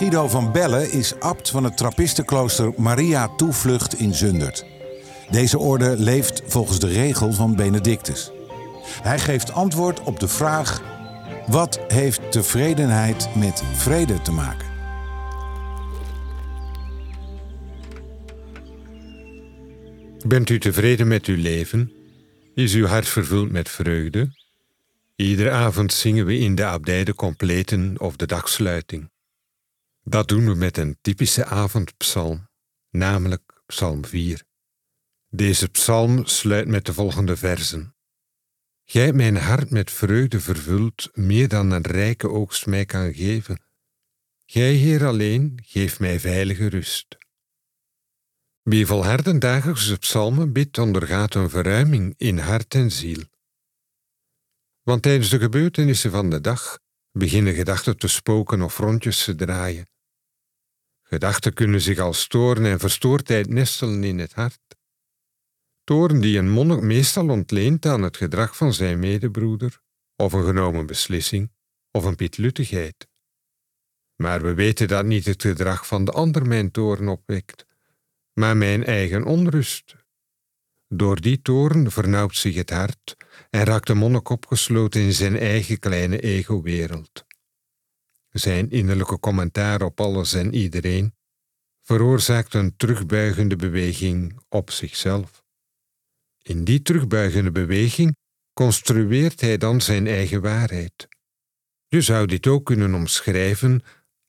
Guido van Bellen is abt van het trappistenklooster Maria Toevlucht in Zundert. Deze orde leeft volgens de regel van Benedictus. Hij geeft antwoord op de vraag: wat heeft tevredenheid met vrede te maken? Bent u tevreden met uw leven? Is uw hart vervuld met vreugde? Iedere avond zingen we in de abdij de completen of de dagsluiting. Dat doen we met een typische avondpsalm, namelijk Psalm 4. Deze psalm sluit met de volgende versen. Gij mijn hart met vreugde vervult, meer dan een rijke oogst mij kan geven. Gij, Heer alleen, geef mij veilige rust. Wie volharden dagelijks psalmen bidt, ondergaat een verruiming in hart en ziel. Want tijdens de gebeurtenissen van de dag beginnen gedachten te spoken of rondjes te draaien. Gedachten kunnen zich als storen en verstoordheid nestelen in het hart. Toren die een monnik meestal ontleent aan het gedrag van zijn medebroeder, of een genomen beslissing, of een pietluttigheid. Maar we weten dat niet het gedrag van de ander mijn toren opwekt, maar mijn eigen onrust. Door die toren vernauwt zich het hart en raakt de monnik opgesloten in zijn eigen kleine ego-wereld. Zijn innerlijke commentaar op alles en iedereen veroorzaakt een terugbuigende beweging op zichzelf. In die terugbuigende beweging construeert hij dan zijn eigen waarheid. Je zou dit ook kunnen omschrijven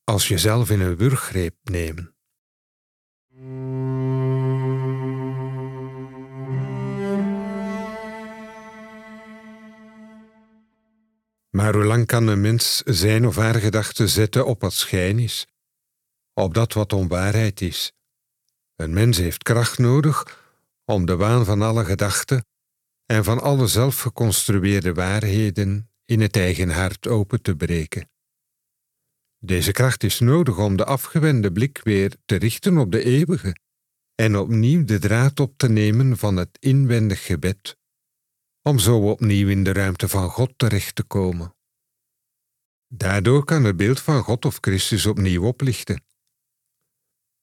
als jezelf in een wurggreep nemen. Maar hoe lang kan een mens zijn of haar gedachten zetten op wat schijn is, op dat wat onwaarheid is? Een mens heeft kracht nodig om de waan van alle gedachten en van alle zelfgeconstrueerde waarheden in het eigen hart open te breken. Deze kracht is nodig om de afgewende blik weer te richten op de eeuwige en opnieuw de draad op te nemen van het inwendig gebed om zo opnieuw in de ruimte van God terecht te komen. Daardoor kan het beeld van God of Christus opnieuw oplichten.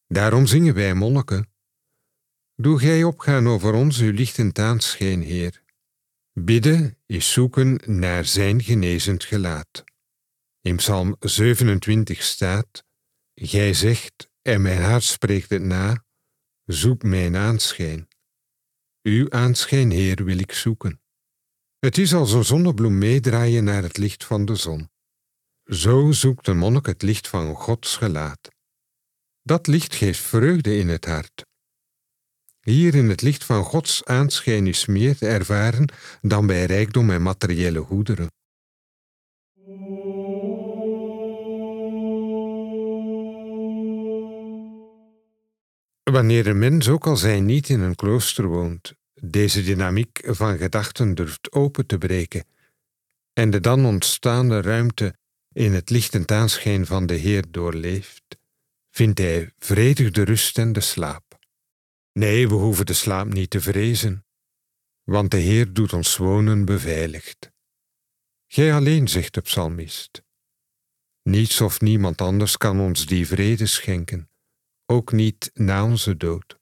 Daarom zingen wij monniken. Doe gij opgaan over ons uw lichtend aanschijn, Heer. Bidden is zoeken naar zijn genezend gelaat. In Psalm 27 staat: Gij zegt, en mijn hart spreekt het na, zoek mijn aanschijn. Uw aanschijn, Heer, wil ik zoeken. Het is als een zonnebloem meedraaien naar het licht van de zon. Zo zoekt de monnik het licht van Gods gelaat. Dat licht geeft vreugde in het hart. Hier in het licht van Gods aanschijn is meer te ervaren dan bij rijkdom en materiële goederen. Wanneer een mens, ook al zij niet in een klooster woont, deze dynamiek van gedachten durft open te breken en de dan ontstaande ruimte in het lichtend aanschijn van de Heer doorleeft, vindt hij vredig de rust en de slaap. Nee, we hoeven de slaap niet te vrezen, want de Heer doet ons wonen beveiligd. Gij alleen, zegt de psalmist. Niets of niemand anders kan ons die vrede schenken, ook niet na onze dood.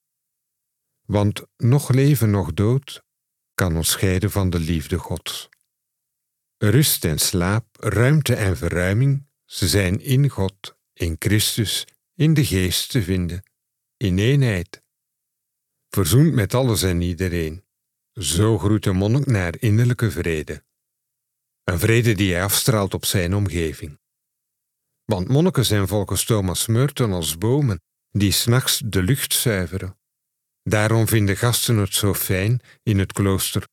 Want nog leven, nog dood kan ons scheiden van de liefde Gods. Rust en slaap, ruimte en verruiming, ze zijn in God, in Christus, in de Geest te vinden, in eenheid. Verzoend met alles en iedereen, zo groeit de monnik naar innerlijke vrede. Een vrede die hij afstraalt op zijn omgeving. Want monniken zijn volgens Thomas Merton als bomen die s'nachts de lucht zuiveren. Daarom vinden gasten het zo fijn in het klooster,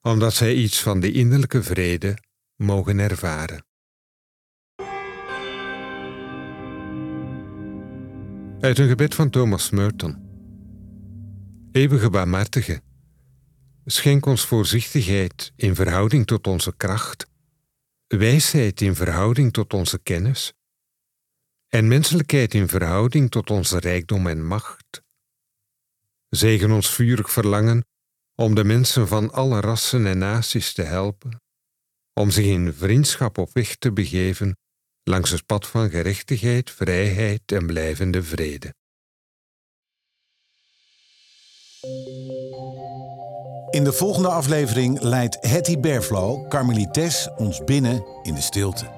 omdat zij iets van de innerlijke vrede mogen ervaren. Uit een gebed van Thomas Merton. Eeuwige barmhartige, schenk ons voorzichtigheid in verhouding tot onze kracht, wijsheid in verhouding tot onze kennis en menselijkheid in verhouding tot onze rijkdom en macht Zegen ons vurig verlangen om de mensen van alle rassen en naties te helpen, om zich in vriendschap op weg te begeven langs het pad van gerechtigheid, vrijheid en blijvende vrede. In de volgende aflevering leidt Hetty Berflo, Carmelites, ons binnen in de stilte.